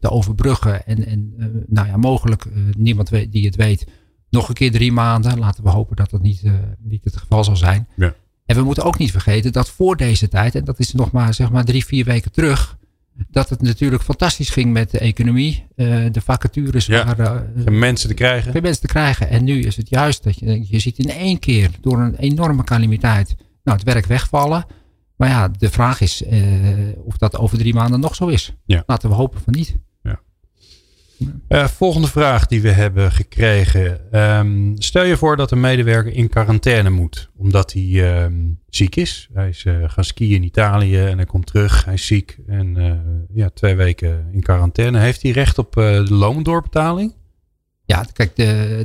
te overbruggen. En, en nou ja, mogelijk, niemand weet, die het weet, nog een keer drie maanden. Laten we hopen dat dat niet, niet het geval zal zijn. Ja. En we moeten ook niet vergeten dat voor deze tijd, en dat is nog maar, zeg maar drie, vier weken terug dat het natuurlijk fantastisch ging met de economie. Uh, de vacatures ja, waren... Uh, geen mensen te krijgen. Geen mensen te krijgen. En nu is het juist dat je, je ziet in één keer door een enorme calamiteit nou, het werk wegvallen. Maar ja, de vraag is uh, of dat over drie maanden nog zo is. Ja. Laten we hopen van niet. Uh, volgende vraag die we hebben gekregen. Um, stel je voor dat een medewerker in quarantaine moet. Omdat hij um, ziek is. Hij is uh, gaan skiën in Italië en hij komt terug. Hij is ziek en uh, ja, twee weken in quarantaine. Heeft hij recht op de loondoorbetaling? Ja, kijk,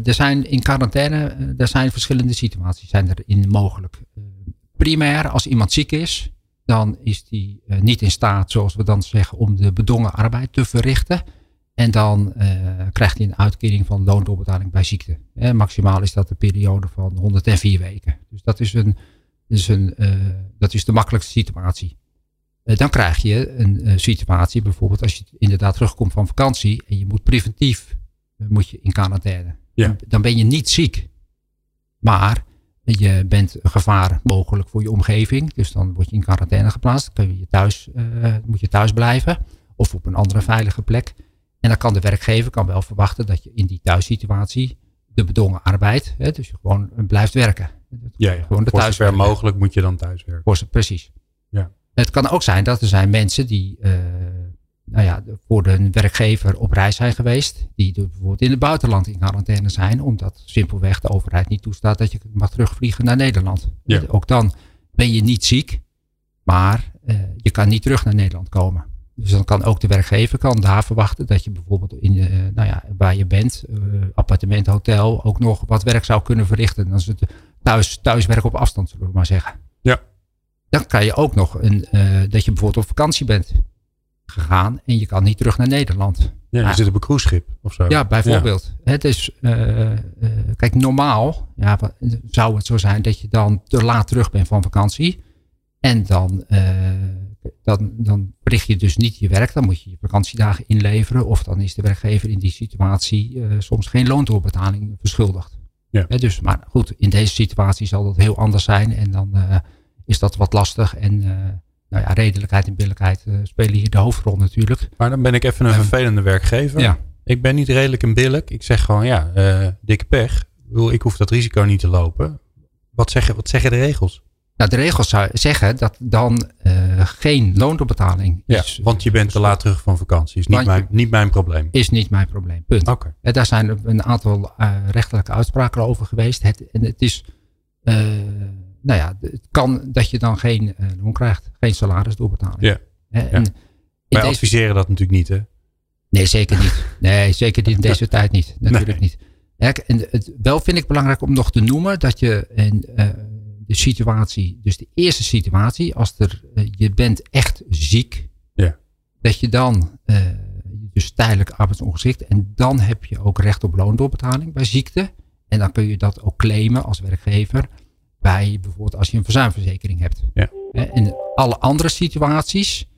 er zijn in quarantaine er zijn verschillende situaties zijn erin mogelijk. primair, als iemand ziek is, dan is hij niet in staat, zoals we dan zeggen, om de bedongen arbeid te verrichten. En dan uh, krijgt hij een uitkering van loondoorbetaling bij ziekte. En maximaal is dat de periode van 104 weken. Dus dat is, een, dus een, uh, dat is de makkelijkste situatie. Uh, dan krijg je een situatie, bijvoorbeeld als je inderdaad terugkomt van vakantie en je moet preventief moet je in quarantaine. Ja. Dan ben je niet ziek. Maar je bent een gevaar mogelijk voor je omgeving. Dus dan word je in quarantaine geplaatst. Dan kun je thuis, moet je thuis blijven. Of op een andere veilige plek. En dan kan de werkgever kan wel verwachten dat je in die thuissituatie de bedongen arbeid, hè, dus je gewoon blijft werken. Ja, ja. Gewoon de voor zover mogelijk moet je dan thuiswerken. Voor, precies. Ja. Het kan ook zijn dat er zijn mensen die uh, nou ja, voor de werkgever op reis zijn geweest. Die bijvoorbeeld in het buitenland in quarantaine zijn. Omdat simpelweg de overheid niet toestaat dat je mag terugvliegen naar Nederland. Ja. Ook dan ben je niet ziek. Maar uh, je kan niet terug naar Nederland komen. Dus dan kan ook de werkgever kan daar verwachten dat je bijvoorbeeld in de, nou ja, waar je bent, uh, appartement, hotel, ook nog wat werk zou kunnen verrichten. Dan is het thuis, thuiswerk op afstand, zullen we maar zeggen. Ja. Dan kan je ook nog een, uh, dat je bijvoorbeeld op vakantie bent gegaan en je kan niet terug naar Nederland. Ja, je nou, zit op een cruiseschip of zo. Ja, bijvoorbeeld. Ja. Het is, uh, kijk, normaal ja, zou het zo zijn dat je dan te laat terug bent van vakantie. En dan, dan, dan verricht je dus niet je werk. Dan moet je je vakantiedagen inleveren. Of dan is de werkgever in die situatie soms geen loontoorbetaling verschuldigd. Ja. dus, maar goed, in deze situatie zal dat heel anders zijn. En dan is dat wat lastig. En nou ja, redelijkheid en billijkheid spelen hier de hoofdrol natuurlijk. Maar dan ben ik even een vervelende werkgever. Ja. Ik ben niet redelijk en billijk. Ik zeg gewoon, ja, dikke pech. Ik hoef dat risico niet te lopen. Wat zeggen, wat zeggen de regels? Nou, de regels zeggen dat dan geen loondoorbetaling ja, is. Want je bent te laat terug van vakantie. Is niet, mijn, niet mijn probleem. Is niet mijn probleem. Punt. Okay. Daar zijn een aantal rechtelijke uitspraken over geweest. Het, en het is nou ja, het kan dat je dan geen uh, loon krijgt. Geen salaris doorbetaling. Ja. En ja. Wij adviseren dat natuurlijk niet, hè? Nee, zeker niet. Nee, zeker niet in deze [LAUGHS] tijd niet. Natuurlijk nee. niet. En het, wel vind ik belangrijk om nog te noemen dat je in uh, de situatie, dus de eerste situatie, als er, uh, je bent echt ziek, ja. dat je dan dus tijdelijk arbeidsongeschikt en dan heb je ook recht op loondoorbetaling bij ziekte. En dan kun je dat ook claimen als werkgever bij bijvoorbeeld als je een verzuimverzekering hebt. Ja. In alle andere situaties,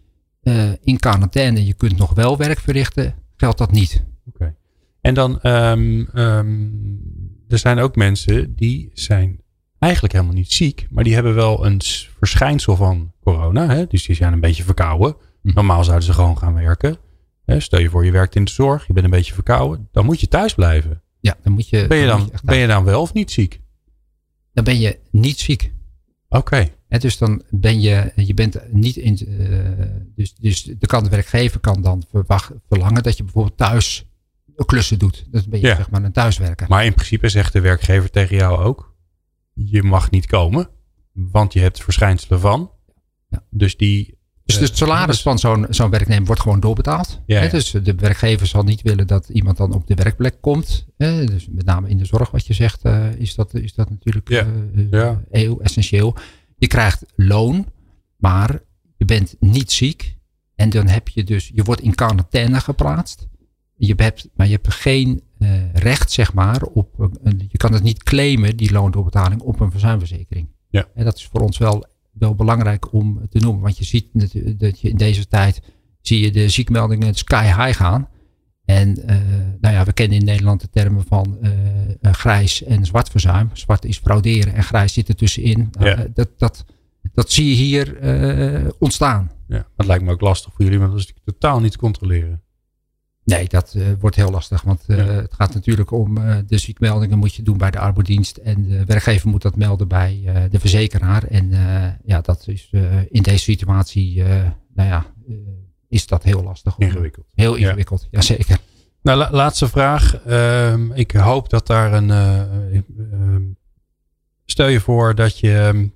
uh, in quarantaine, je kunt nog wel werk verrichten, geldt dat niet. Oké. Okay. En dan, um, um, er zijn ook mensen die zijn eigenlijk helemaal niet ziek, maar die hebben wel een verschijnsel van corona. Hè? Dus die zijn een beetje verkouden. Hm. Normaal zouden ze gewoon gaan werken. Stel je voor, je werkt in de zorg, je bent een beetje verkouden. Dan moet je thuis blijven. Ja, dan moet je. Ben je dan, dan, je ben je dan wel of niet ziek? dan ben je niet ziek. Oké. Okay. Dus dan ben je, je bent niet in, uh, dus, dus de kan de werkgever kan dan verwacht, verlangen dat je bijvoorbeeld thuis klussen doet. Dat ben je ja. zeg maar een thuiswerker. Maar in principe zegt de werkgever tegen jou ook, je mag niet komen, want je hebt verschijnselen van. Ja. Dus die dus het salaris van zo'n zo'n werknemer wordt gewoon doorbetaald. Ja, ja. Dus de werkgever zal niet willen dat iemand dan op de werkplek komt. Dus met name in de zorg wat je zegt, is dat, is dat natuurlijk ja. ja. heel essentieel. Je krijgt loon, maar je bent niet ziek. En dan heb je dus, je wordt in quarantaine geplaatst. Je hebt, maar je hebt geen uh, recht, zeg maar, op, een, je kan het niet claimen, die loondoorbetaling, op een verzuimverzekering. Ja. En dat is voor ons wel wel belangrijk om te noemen. Want je ziet dat je in deze tijd zie je de ziekmeldingen sky high gaan. En uh, nou ja, we kennen in Nederland de termen van uh, grijs en zwart verzuim. Zwart is frauderen en grijs zit er tussenin. Ja. Uh, dat, dat, dat zie je hier ontstaan. Ja, dat lijkt me ook lastig voor jullie, want dat is totaal niet te controleren. Nee, dat uh, wordt heel lastig. Want uh, ja. het gaat natuurlijk om uh, de ziekmeldingen moet je doen bij de arbodienst. En de werkgever moet dat melden bij de verzekeraar. En ja, dat is in deze situatie, nou ja, is dat heel lastig. Ingewikkeld. Heel ingewikkeld, ja. jazeker. Nou, la laatste vraag. Ehm, ik hoop dat daar een... stel je voor dat je,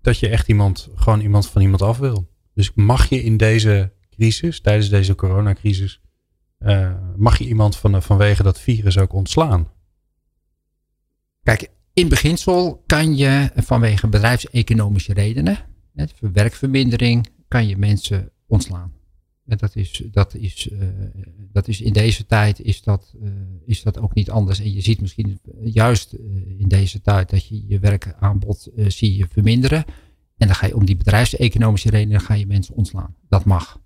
dat je echt iemand, gewoon iemand van iemand af wil. Dus mag je in deze tijdens deze coronacrisis, uh, mag je iemand van, vanwege dat virus ook ontslaan? Kijk, in beginsel kan je vanwege bedrijfseconomische redenen, hè, werkvermindering, kan je mensen ontslaan. En dat is, dat is, uh, dat is in deze tijd is dat, is dat ook niet anders. En je ziet misschien juist in deze tijd dat je je werkaanbod zie je verminderen. En dan ga je om die bedrijfseconomische redenen ga je mensen ontslaan. Dat mag.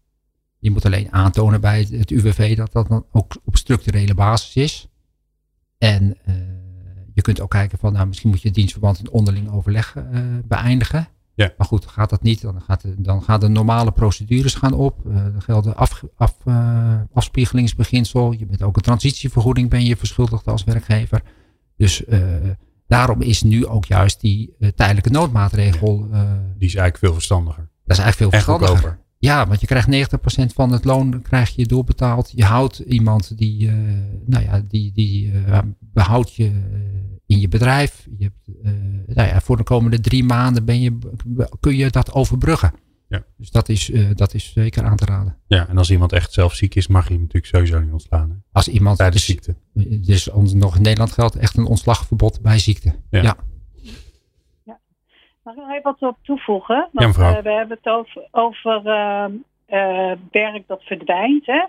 Je moet alleen aantonen bij het UWV dat dat dan ook op structurele basis is. En uh, je kunt ook kijken van, nou, misschien moet je het dienstverband in onderling overleg uh, beëindigen. Ja. Maar goed, gaat dat niet, dan, gaat de, dan gaan de normale procedures gaan op. Uh, geldt de af, af, afspiegelingsbeginsel. Je bent ook een transitievergoeding ben je verschuldigd als werkgever. Dus daarom is nu ook juist die tijdelijke noodmaatregel. die is eigenlijk veel verstandiger. Dat is eigenlijk veel verstandiger. Ja, want je krijgt 90% van het loon krijg je doorbetaald. Je houdt iemand die, uh, nou ja, die, die uh, behoudt je in je bedrijf. Je hebt, nou ja, voor de komende drie maanden ben je, kun je dat overbruggen. Ja. Dus dat is, dat is zeker aan te raden. Ja, en als iemand echt zelf ziek is, mag je hem natuurlijk sowieso niet ontslaan. Hè? Als iemand tijdens ziekte. Dus nog in Nederland geldt echt een ontslagverbod bij ziekte. Ja. ja. Mag ik nog even wat op toevoegen? Want, ja, we hebben het over, over werk dat verdwijnt. Hè?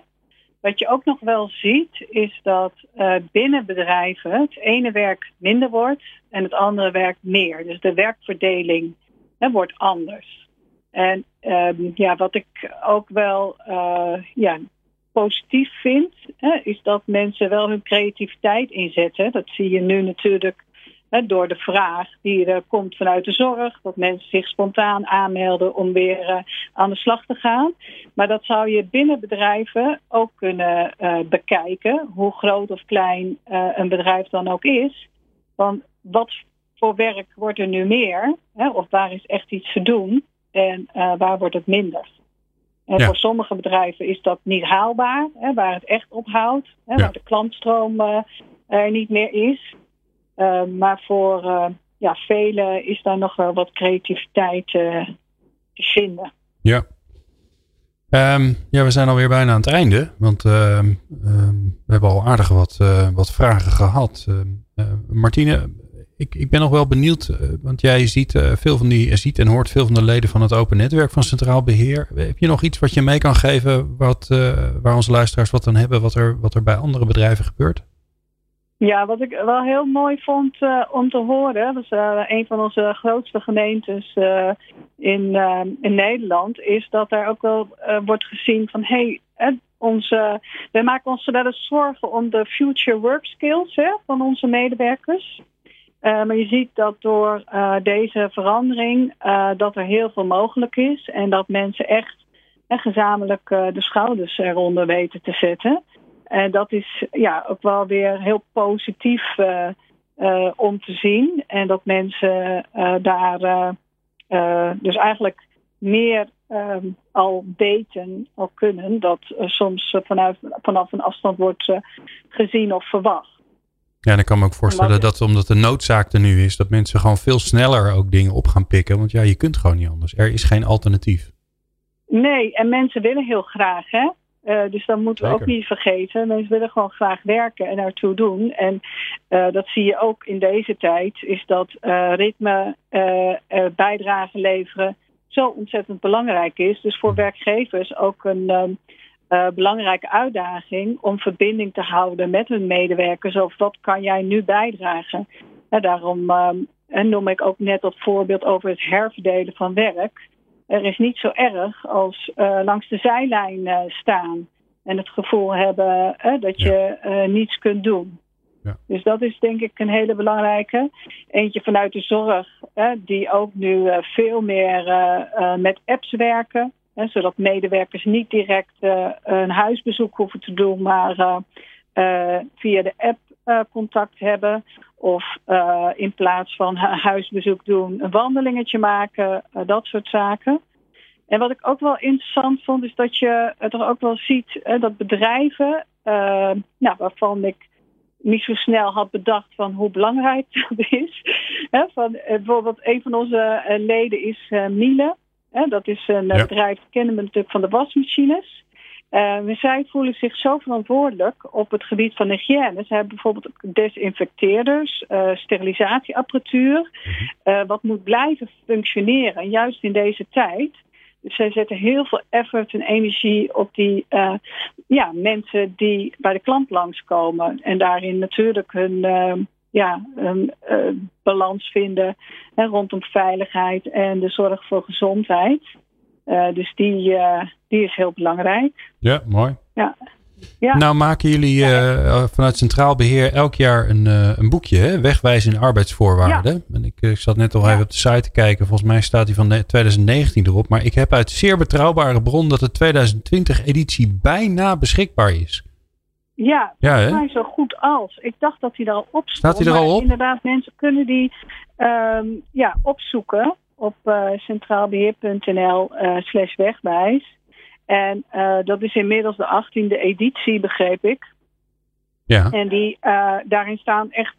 Wat je ook nog wel ziet, is dat uh, binnen bedrijven het ene werk minder wordt en het andere werk meer. Dus de werkverdeling hè, wordt anders. En um, ja, wat ik ook wel ja, positief vind, hè, is dat mensen wel hun creativiteit inzetten. Dat zie je nu natuurlijk door de vraag die er komt vanuit de zorg, dat mensen zich spontaan aanmelden om weer uh, aan de slag te gaan. Maar dat zou je binnen bedrijven ook kunnen uh, bekijken, hoe groot of klein uh, een bedrijf dan ook is. Want wat voor werk wordt er nu meer? Hè, of waar is echt iets te doen en waar wordt het minder? En ja. voor sommige bedrijven is dat niet haalbaar, hè, waar het echt ophoudt, hè, ja. waar de klantstroom er niet meer is. Uh, maar voor uh, ja, velen is daar nog wel wat creativiteit uh, te vinden. Ja. Um, ja, we zijn alweer bijna aan het einde. Want um, we hebben al aardig wat, wat vragen gehad. Martine, ik, ik ben nog wel benieuwd. want jij ziet, veel van die, ziet en hoort veel van de leden van het Open Netwerk van Centraal Beheer. Heb je nog iets wat je mee kan geven wat, waar onze luisteraars wat aan hebben, wat er, wat er bij andere bedrijven gebeurt? Ja, wat ik wel heel mooi vond uh, om te horen, dat is uh, een van onze grootste gemeentes uh, in, in Nederland, is dat er ook wel wordt gezien van hé, hey, onze, wij maken ons wel eens zorgen om de future work skills hè, van onze medewerkers. maar je ziet dat door deze verandering dat er heel veel mogelijk is en dat mensen echt gezamenlijk de schouders eronder weten te zetten. En dat is ja, ook wel weer heel positief uh, uh, om te zien. En dat mensen uh, daar dus eigenlijk meer um, al weten, al kunnen, dat soms vanuit, vanaf een afstand wordt gezien of verwacht. Ja, en ik kan me ook voorstellen dat omdat de noodzaak er nu is, dat mensen gewoon veel sneller ook dingen op gaan pikken. Want ja, je kunt gewoon niet anders. Er is geen alternatief. Nee, en mensen willen heel graag, hè? Uh, dus dat moeten we ook niet vergeten. Mensen willen gewoon graag werken en naartoe doen. En uh, dat zie je ook in deze tijd, is dat uh, ritme, bijdrage leveren zo ontzettend belangrijk is. Dus voor werkgevers ook een um, belangrijke uitdaging om verbinding te houden met hun medewerkers. Of wat kan jij nu bijdragen? daarom um, noem ik ook net dat voorbeeld over het herverdelen van werk er is niet zo erg als uh, langs de zijlijn uh, staan en het gevoel hebben uh, dat je niets kunt doen. Ja. Dus dat is denk ik een hele belangrijke. Eentje vanuit de zorg, die ook nu veel meer met apps werken. zodat medewerkers niet direct een huisbezoek hoeven te doen, maar via de app contact hebben. Of uh, in plaats van huisbezoek doen, een wandelingetje maken, uh, dat soort zaken. En wat ik ook wel interessant vond, is dat je het er ook wel ziet dat bedrijven, nou, waarvan ik niet zo snel had bedacht van hoe belangrijk [LAUGHS] dat is. van, bijvoorbeeld een van onze leden is Miele. dat is een ja. bedrijf, kennen we natuurlijk van de wasmachines. Uh, zij voelen zich zo verantwoordelijk op het gebied van hygiëne. Ze hebben bijvoorbeeld desinfecteerders, uh, sterilisatieapparatuur, uh, wat moet blijven functioneren, juist in deze tijd. Dus zij zetten heel veel effort en energie op die ja, mensen die bij de klant langskomen. En daarin natuurlijk hun ja, een balans vinden hè, rondom veiligheid en de zorg voor gezondheid. Uh, dus die, uh, die is heel belangrijk. Ja, mooi. Ja. Ja. Nou maken jullie uh, vanuit Centraal Beheer elk jaar een, een boekje, hè? Wegwijzen in arbeidsvoorwaarden. Ja. En ik, ik zat net al ja. even op de site te kijken. Volgens mij staat die van 2019 erop. Maar ik heb uit zeer betrouwbare bron dat de 2020 editie bijna beschikbaar is. Ja, ja volgens mij zo goed als. Ik dacht dat hij er al op stond. Staat hij er al op? Inderdaad, mensen kunnen die um, ja, opzoeken op uh, centraalbeheer.nl uh, slash wegwijs. En uh, dat is inmiddels de achttiende editie, begreep ik. Ja. En die, daarin staan echt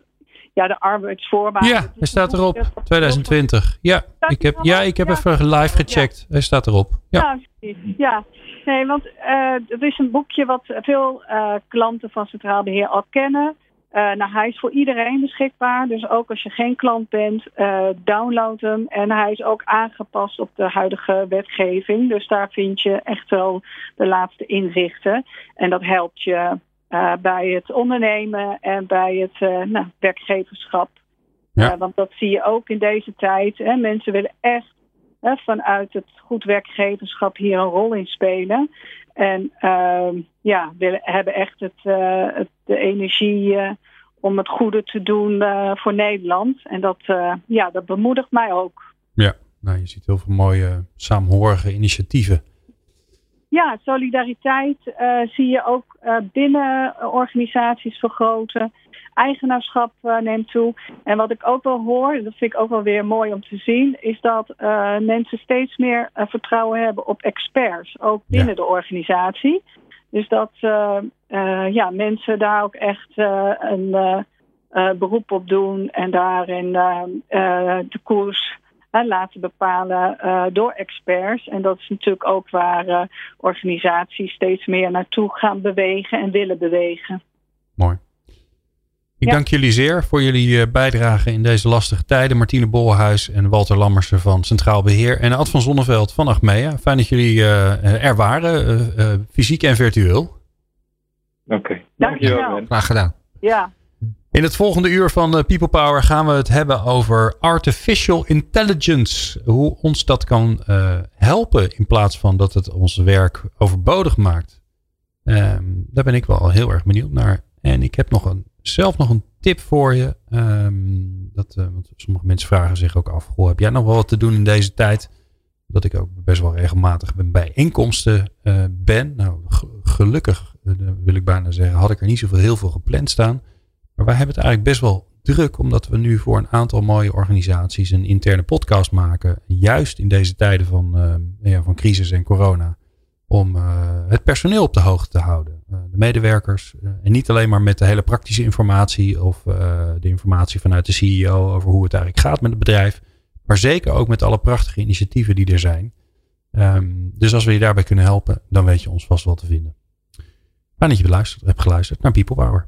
ja, de arbeidsvoorwaarden. Ja, hij staat erop. 2020. Ja, ik heb, ja, ik heb even live gecheckt. Hij staat erop. Ja, ja, ja. Nee, want uh, het is een boekje wat veel uh, klanten van Centraal Beheer al kennen. Uh, nou, hij is voor iedereen beschikbaar. Dus ook als je geen klant bent, uh, download hem. En hij is ook aangepast op de huidige wetgeving. Dus daar vind je echt wel de laatste inzichten. En dat helpt je uh, bij het ondernemen en bij het nou, werkgeverschap. Ja. want dat zie je ook in deze tijd. Hè. Mensen willen echt vanuit het goed werkgeverschap hier een rol in spelen. En uh, ja, we hebben echt het, het de energie uh, om het goede te doen uh, voor Nederland. En dat, ja, dat bemoedigt mij ook. Ja, nou, je ziet heel veel mooie saamhorige initiatieven. Ja, solidariteit zie je ook binnen organisaties vergroten eigenaarschap uh, neemt toe. En wat ik ook wel hoor, dat vind ik ook wel weer mooi om te zien, is dat mensen steeds meer vertrouwen hebben op experts, ook binnen ja. de organisatie. Dus dat ja, mensen daar ook echt een beroep op doen en daarin de koers laten bepalen door experts. En dat is natuurlijk ook waar organisaties steeds meer naartoe gaan bewegen en willen bewegen. Mooi. Ik dank jullie zeer voor jullie eh, bijdrage in deze lastige tijden. Martine Bolhuis en Walter Lammersen van Centraal Beheer. En Ad van Zonneveld van Achmea. Fijn dat jullie uh, er waren, uh, fysiek en virtueel. Oké, okay. dankjewel. Graag gedaan. Ja. In het volgende uur van People Power gaan we het hebben over artificial intelligence. Hoe ons dat kan helpen in plaats van dat het ons werk overbodig maakt. Um, daar ben ik wel heel erg benieuwd naar. En ik heb nog een zelf nog een tip voor je. Um, dat, uh, want sommige mensen vragen zich ook af: goh, heb jij nog wel wat te doen in deze tijd? Dat ik ook best wel regelmatig bij inkomsten uh, ben. Nou, gelukkig wil ik bijna zeggen, had ik er niet zoveel heel veel gepland staan. Maar wij hebben het eigenlijk best wel druk, omdat we nu voor een aantal mooie organisaties een interne podcast maken. Juist in deze tijden van, ja, van crisis en corona om uh, het personeel op de hoogte te houden. Uh, de medewerkers. En niet alleen maar met de hele praktische informatie of de informatie vanuit de CEO over hoe het eigenlijk gaat met het bedrijf. Maar zeker ook met alle prachtige initiatieven die er zijn. Um, dus als we je daarbij kunnen helpen, dan weet je ons vast wel te vinden. Fijn dat je hebt geluisterd naar People Power.